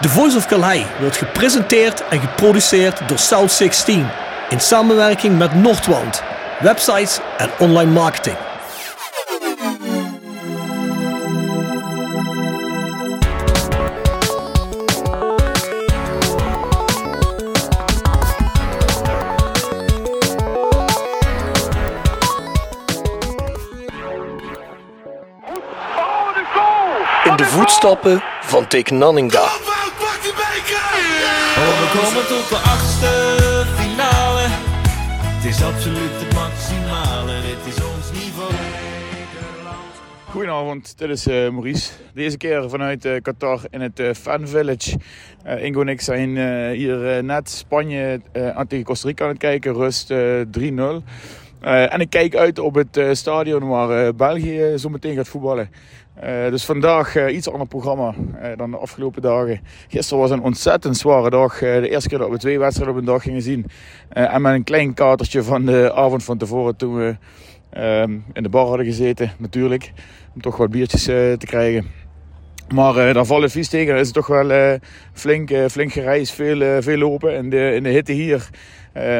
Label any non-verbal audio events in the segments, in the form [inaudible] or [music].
The Voice of Calais wordt gepresenteerd en geproduceerd door South 16 in samenwerking met Noordwand, websites en online marketing. In de voetstappen van Dick Nanninga. Oh, we komen tot de achtste finale. Het is absoluut het maximale. Dit is ons niveau. Goedenavond, dit is eh, Maurice. Deze keer vanuit eh, Qatar in het eh, Fan Village. Ingo en ik zijn hier net Spanje tegen Costa Rica aan het kijken, rust eh, 3-0. Eh, en ik kijk uit op het eh, stadion waar eh, België zo meteen gaat voetballen. Dus vandaag iets ander programma dan de afgelopen dagen. Gisteren was een ontzettend zware dag. De eerste keer dat we twee wedstrijden op een dag gingen zien. En met een klein katertje van de avond van tevoren toen we ehm, in de bar hadden gezeten, natuurlijk. Om toch wat biertjes te krijgen. Maar eh daar vallen vies tegen. Dan is het toch wel eh, flink, eh, flink gereisd. Veel, veel lopen in de, in de hitte hier.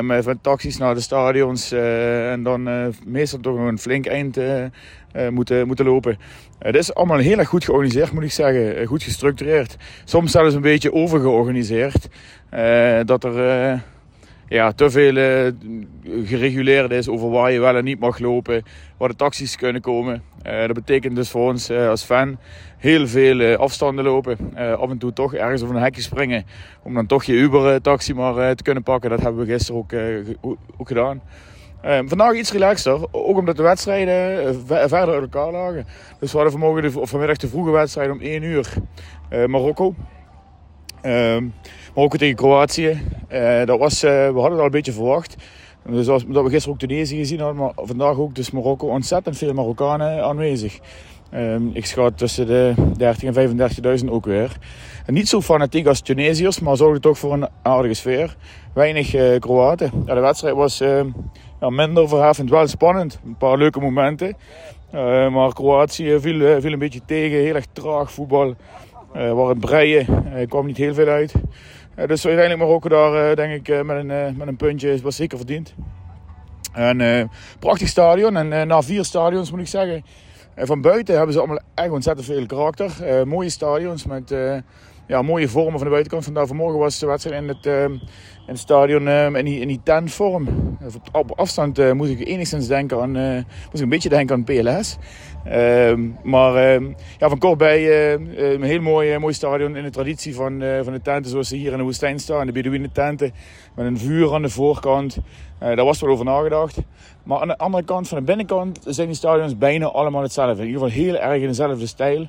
Met van taxis naar de stadions. en dan meestal toch nog een flink eind moeten, moeten lopen. Het is allemaal heel erg goed georganiseerd, moet ik zeggen. Goed gestructureerd. Soms zelfs een beetje overgeorganiseerd. Dat er... ja, te veel eh, gereguleerd is over waar je wel en niet mag lopen, waar de taxis kunnen komen. Eh, dat betekent dus voor ons eh, als fan heel veel afstanden lopen. Af en toe toch ergens over een hekje springen om dan toch je Uber-taxi maar te kunnen pakken. Dat hebben we gisteren ook, ook gedaan. Eh, vandaag iets relaxter, ook omdat de wedstrijden ve- verder uit elkaar lagen. Dus we hadden vanmorgen de, vanmiddag de vroege wedstrijd om 1 uur eh, Marokko. Ehm, Marokko tegen Kroatië. Eh, dat was, eh, we hadden het al een beetje verwacht. Dus als, dat we gisteren ook Tunesië gezien hadden, maar vandaag ook dus Marokko. Ontzettend veel Marokkanen aanwezig. Ehm, ik schat tussen de 30 en 35.000 ook weer. En niet zo fanatiek als Tunesiërs, maar zorgde toch voor een aardige sfeer. Weinig eh, Kroaten. Ja, de wedstrijd was eh, ja, minder verheffend, wel spannend. Een paar leuke momenten. Maar Kroatië viel, viel een beetje tegen. Heel erg traag voetbal. Eh waar het breien eh, kwam niet heel veel uit. Eh, dus uiteindelijk Marokko daar, denk ik, met, een, met een puntje was zeker verdiend. En prachtig stadion. En na vier stadions moet ik zeggen. van buiten hebben ze allemaal echt ontzettend veel karakter. Mooie stadions met ja, mooie vormen van de buitenkant. Vandaag vanmorgen was de wedstrijd in het, in het stadion eh, in, die, in die tentvorm. Op, afstand eh, moest ik enigszins denken aan, eh, moest ik een beetje denken aan PLS. Ehm, maar ehm, ja, van kort bij eh, een heel mooi, mooi stadion in de traditie van, van de tenten zoals ze hier in de woestijn staan. De Bedouinen tenten met een vuur aan de voorkant. Daar was wel over nagedacht. Maar aan de andere kant, van de binnenkant, zijn die stadions bijna allemaal hetzelfde. In ieder geval heel erg in dezelfde stijl.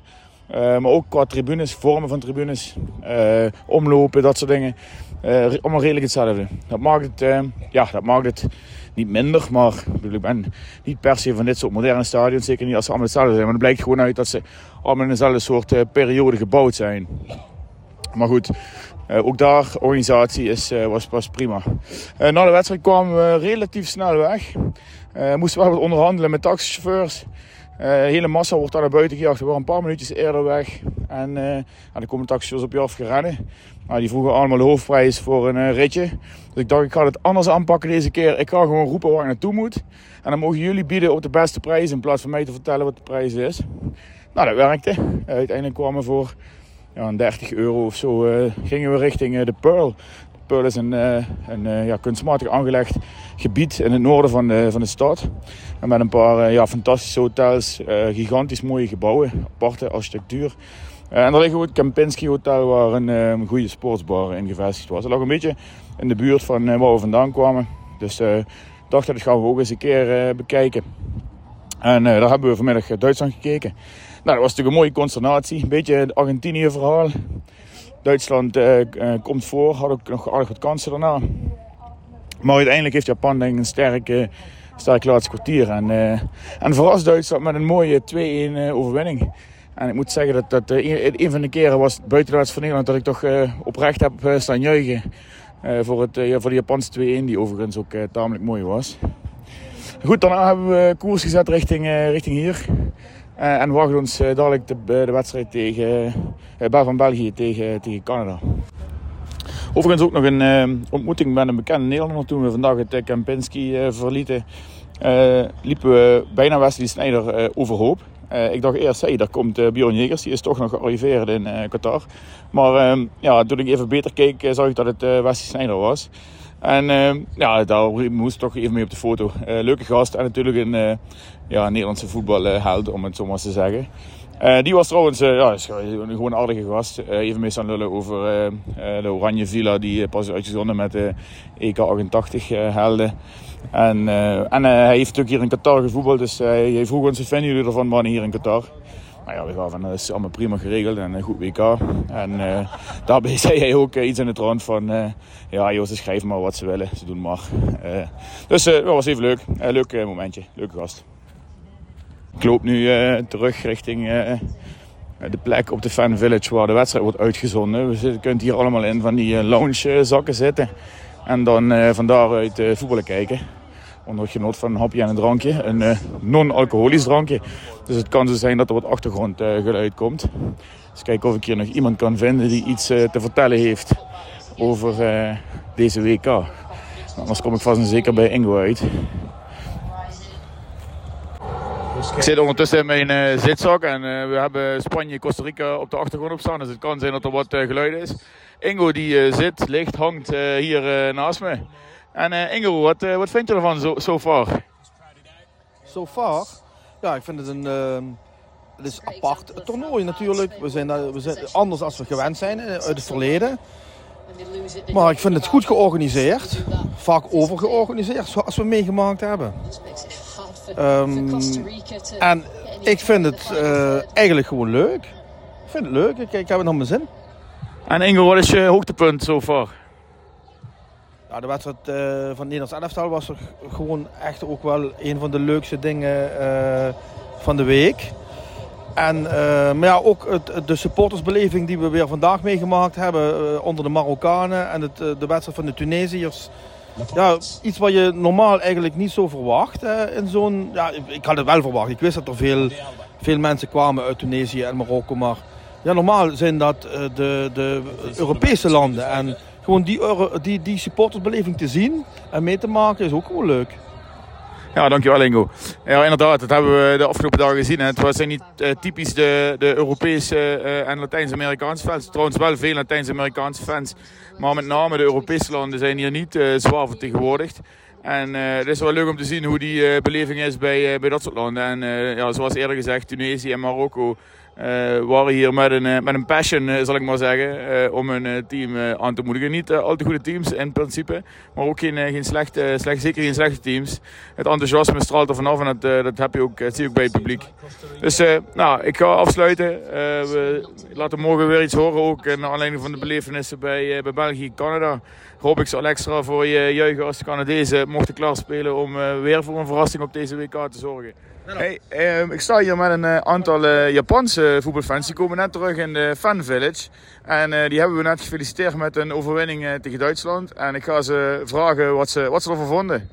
Eh, maar ook qua tribunes, vormen van tribunes, eh, omlopen, dat soort dingen. Re- allemaal redelijk hetzelfde. Dat maakt het, ja, dat maakt het niet minder, maar ik, ben niet per se van dit soort moderne stadions. Zeker niet als ze allemaal hetzelfde zijn. Maar het blijkt gewoon uit dat ze allemaal in dezelfde soort periode gebouwd zijn. Maar goed, ook daar, organisatie is, was, was prima. Na de wedstrijd kwamen we relatief snel weg. Moesten we wat onderhandelen met taxichauffeurs. Eh, de hele massa wordt daar naar buiten gejaagd. We waren een paar minuutjes eerder weg. En ja, dan komen taxichauffeurs op je af gerennen. Nou, die vroegen allemaal de hoofdprijs voor een eh, ritje. Dus ik dacht, ik ga het anders aanpakken deze keer. Ik ga gewoon roepen waar ik naartoe moet. En dan mogen jullie bieden op de beste prijs in plaats van mij te vertellen wat de prijs is. Nou, dat werkte. Uiteindelijk kwamen we voor ja, een 30 euro of zo gingen we richting de Pearl. Pearl is een, eh, een eh, ja, kunstmatig aangelegd gebied in het noorden van de, van de stad. En met een paar eh, ja, fantastische hotels, gigantisch mooie gebouwen, aparte architectuur. En daar ligt ook het Kempinski Hotel waar een, goede sportsbar in gevestigd was. Dat lag een beetje in de buurt van waar we vandaan kwamen. Dus ik dacht dat gaan we ook eens een keer bekijken. En daar hebben we vanmiddag Duitsland gekeken. Nou, dat was natuurlijk een mooie consternatie. Een beetje het Argentinië-verhaal. Duitsland eh, eh, komt voor, had ook nog aardig wat kansen daarna. Maar uiteindelijk heeft Japan denk ik een sterk, sterk laatste kwartier. En, eh, en verrast Duitsland met een mooie 2-1 eh, overwinning. En ik moet zeggen dat dat een, van de keren was buiten de wedstrijd van Nederland dat ik toch oprecht heb staan juichen. voor, het, voor de Japanse 2-1, die overigens ook tamelijk mooi was. Goed, daarna hebben we koers gezet richting, richting hier. Eh, en wacht ons eh, dadelijk de, de wedstrijd tegen, van België tegen, tegen Canada. Overigens ook nog een uh, ontmoeting met een bekende Nederlander toen we vandaag het Kempinski verlieten. liepen we bijna Wesley Sneijder overhoop. ik dacht eerst, daar komt Bjorn Jegers, die is toch nog gearriveerd in Qatar. Maar ja, toen ik even beter keek, zag ik dat het Wesley Sneijder was. En uh, ja, daar moest toch even mee op de foto. Uh, leuke gast en natuurlijk een uh, ja, Nederlandse voetbalheld, om het zo maar te zeggen. die was trouwens ja, gewoon een aardige gast. even mee staan lullen over de Oranje Villa die pas uitgezonden met de EK88 helden. En, en hij heeft natuurlijk hier in Qatar gevoetbald, dus hij vroeg ons, wat vinden jullie ervan hier in Qatar? Nou ja, we gaven dat is allemaal prima geregeld en een goed WK. En uh, daarbij [laughs] zei hij ook iets in het rond van, uh, ja joh, ze schrijven maar wat ze willen, ze doen maar. dus dat was even leuk, leuk momentje, leuke gast. Ik loop nu terug richting de plek op de Fan Village waar de wedstrijd wordt uitgezonden. We kunt hier allemaal in van die lounge zakken zitten en dan van daaruit voetballen kijken onder genot van een hapje en een drankje. Een uh, non-alcoholisch drankje. Dus het kan zo zijn dat er wat achtergrondgeluid komt. Dus kijken of ik hier nog iemand kan vinden die iets uh, te vertellen heeft over deze WK. Anders kom ik vast en zeker bij Ingo uit. Ik zit ondertussen in mijn uh, zitzak en we hebben Spanje-Costa Rica op de achtergrond op staan. Dus het kan zijn dat er wat geluid is. Ingo die zit, ligt, hangt hier naast me. En uh, Ingo, wat, uh, wat vind je ervan zo so far? So far? Ja, ik vind het een... Uh, het is apart toernooi natuurlijk. We zijn, we zijn anders dan we gewend zijn eh, uit het verleden. Maar ik vind het goed georganiseerd. Vaak overgeorganiseerd, zoals we meegemaakt hebben. Um, en ik vind het uh, eigenlijk gewoon leuk. Ik vind het leuk. Ik, ik heb het nog mijn zin. En Ingo, wat is je hoogtepunt zo so far? Ja, de wedstrijd uh, van het Nederlands elftal was er gewoon echt ook wel een van de leukste dingen uh, van de week. En, uh, maar ja, ook het, de supportersbeleving die we weer vandaag meegemaakt hebben onder de Marokkanen en het, de wedstrijd van de Tunesiërs. Ja, iets wat je normaal eigenlijk niet zo verwacht in zo'n... Ja, ik had het wel verwacht. Ik wist dat er veel, veel mensen kwamen uit Tunesië en Marokko. Maar ja, normaal zijn dat de, de Europese landen. En gewoon die, die, die supportersbeleving te zien en mee te maken is ook gewoon leuk. Ja, dankjewel Ingo. Ja, inderdaad, dat hebben we de afgelopen dagen gezien. Hè. Het was niet uh, typisch de, de Europese uh, en Latijns-Amerikaanse fans. Trouwens wel veel Latijns-Amerikaanse fans. Maar met name de Europese landen zijn hier niet uh, zwaar vertegenwoordigd. En het is wel leuk om te zien hoe die beleving is bij, bij dat soort landen. En ja, zoals eerder gezegd, Tunesië en Marokko uh, waren hier met een, uh, met een passion, uh, zal ik maar zeggen, om een team aan te moedigen. Niet al te goede teams in principe, maar ook geen, geen slechte, slecht, zeker geen slechte teams. Het enthousiasme straalt er vanaf en dat, dat heb je ook, zie je ook bij het publiek. Dus nou, ik ga afsluiten. we laten morgen weer iets horen, ook naar aanleiding van de belevenissen bij, bij België-Canada. Hoop ik zal extra voor je juichen als de Canadezen mochten klaarspelen om weer voor een verrassing op deze WK te zorgen. Hey, um, ik sta hier met een uh, aantal uh, Japanse voetbalfans. Die komen net terug in de Fan Village. En uh, die hebben we net gefeliciteerd met een overwinning tegen Duitsland. En ik ga ze vragen wat ze, wat ze ervan vonden.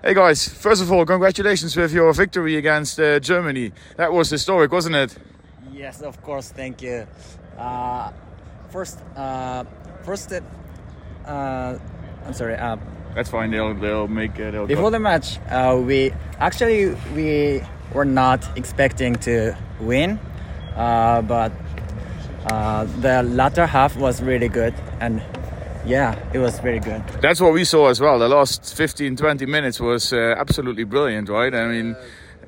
Hey guys, first of all, congratulations with your victory against Germany. That was historic, wasn't it? Yes, of course, thank you. Uh, first, uh, first, uh, I'm sorry. That's fine. They'll they'll make uh, they'll before go. the match. Uh, we actually we were not expecting to win, uh, but uh, the latter half was really good and. Yeah, it was very good. That's what we saw as well. The last 15, 20 minutes was uh, absolutely brilliant, right? I mean,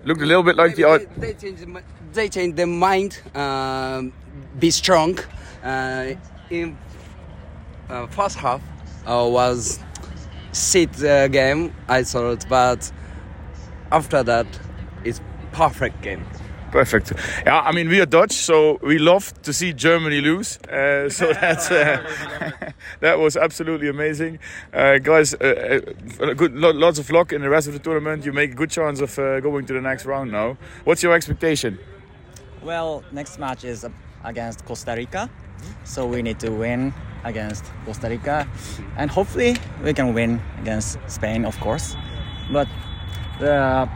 looked a little bit like they, the. They, they changed, they changed their mind, um, be strong. Uh, in first half was sit the game, I thought, but after that, it's perfect game. Perfect. Yeah, I mean we are Dutch, so we love to see Germany lose. Uh, [laughs] so that's uh, [laughs] that was absolutely amazing, uh, guys. Uh, uh, good, lots of luck in the rest of the tournament. You make a good chance of uh, going to the next round now. What's your expectation? Well, next match is against Costa Rica, so we need to win against Costa Rica, and hopefully we can win against Spain, of course. But uh,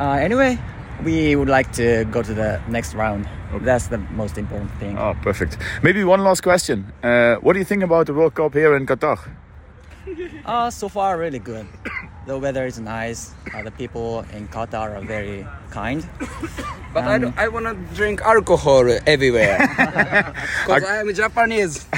uh, anyway, we would like to go to the next round. That's the most important thing. Oh, perfect. Maybe one last question. Uh, what do you think about the World Cup here in Qatar? [laughs] Uh, so far, really good. The weather is nice. Uh, the people in Qatar are very kind. But I, don't- I want to drink alcohol everywhere. [laughs] Because I am Japanese. [laughs]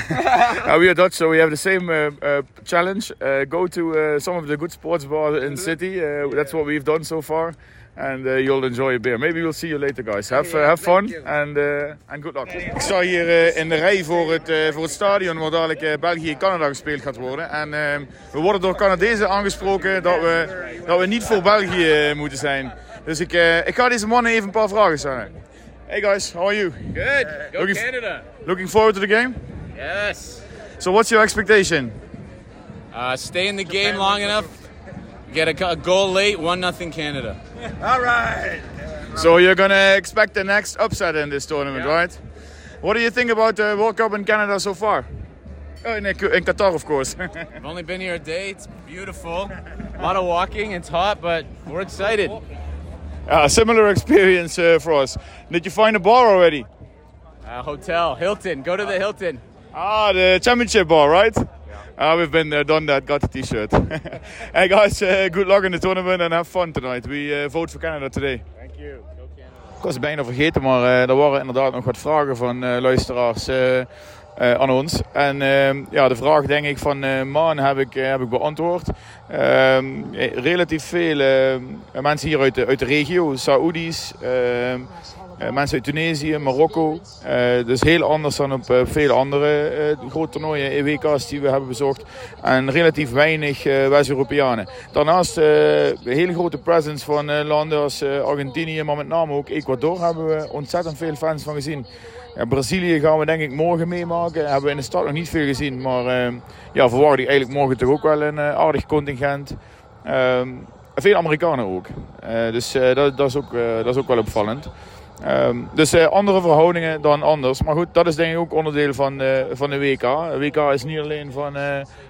Uh, we are Dutch, so we have the same uh, uh, challenge. Uh, go to some of the good sports bars in the city. That's what we've done so far. And you'll enjoy a beer. Maybe we'll see you later, guys. Have, have fun and, and good luck. Ik sta hier in de rij voor het, voor het stadion waar dadelijk België-Canada gespeeld gaat worden. En we worden door Canadezen aangesproken dat we, dat we niet voor België moeten zijn. Dus ik, uh, ik ga deze mannen even een paar vragen stellen. Hey guys, how are you? Good. Go Looking Canada. Looking forward to the game? Yes. So what's your expectation? Uh, stay in the game long enough. Get a, a goal late. One nothing Canada. [laughs] All right. So you're gonna expect the next upset in this tournament, right? What do you think about the World Cup in Canada so far? Oh, in, in Qatar, of course. [laughs] I've only been here a day. It's beautiful. A lot of walking. It's hot, but we're excited. [laughs] a similar experience uh, for us. Did you find a bar already? Uh, hotel Hilton. Go to the Hilton. Ah, the championship bar, right? Ah, we've been there, done that, got the t-shirt. [laughs] hey guys, uh, good luck in the tournament and have fun tonight. We uh, vote for Canada today. Thank you. Go Canada. Ik was het bijna vergeten, maar eh, er waren inderdaad nog wat vragen van eh, luisteraars eh, aan ons. En ehm, ja, de vraag denk ik van eh Maan heb ik, eh, heb ik beantwoord. Ehm, eh, relatief veel mensen hier uit de, uit de regio, Saoedi's, ehm, eh, mensen uit Tunesië, Marokko. Dus heel anders dan op vele andere grote toernooien, EWK's die we hebben bezocht. En relatief weinig West-Europeanen. Daarnaast een hele grote presence van landen als Argentinië, maar met name ook Ecuador hebben we ontzettend veel fans van gezien. Brazilië gaan we denk ik morgen meemaken. Hebben we in de stad nog niet veel gezien. Maar eh, ja, verwacht ik eigenlijk morgen toch ook wel een eh, aardig contingent. Ehm, veel Amerikanen ook. Eh, dus eh, dat, dat, is ook, dat is ook wel opvallend. Ehm, dus andere verhoudingen dan anders. Maar goed, dat is denk ik ook onderdeel van, van de WK. De WK is niet alleen van,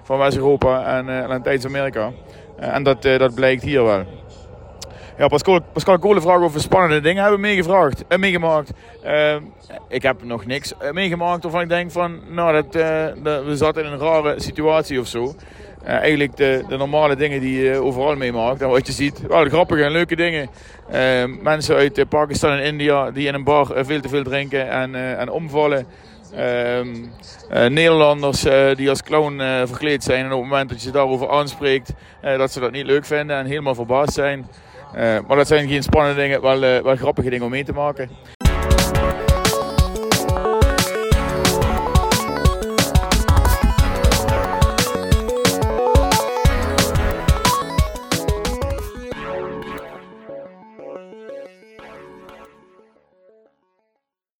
van West-Europa en Latijns-Amerika. En dat, dat blijkt hier wel. Ja, Pascal, Pascal vraagt of we spannende dingen hebben meegevraagd, eh, meegemaakt. Eh, ik heb nog niks eh, meegemaakt waarvan ik denk van, nou, dat, dat, we zaten in een rare situatie of zo. Eigenlijk de, de normale dingen die je overal meemaakt. En wat je ziet, wel grappige en leuke dingen. Mensen uit Pakistan en India die in een bar veel te veel drinken en, en omvallen. Ehm, eh, Nederlanders die als clown verkleed zijn en op het moment dat je ze daarover aanspreekt, dat ze dat niet leuk vinden en helemaal verbaasd zijn. Eh, maar dat zijn geen spannende dingen, wel, eh, wel grappige dingen om mee te maken.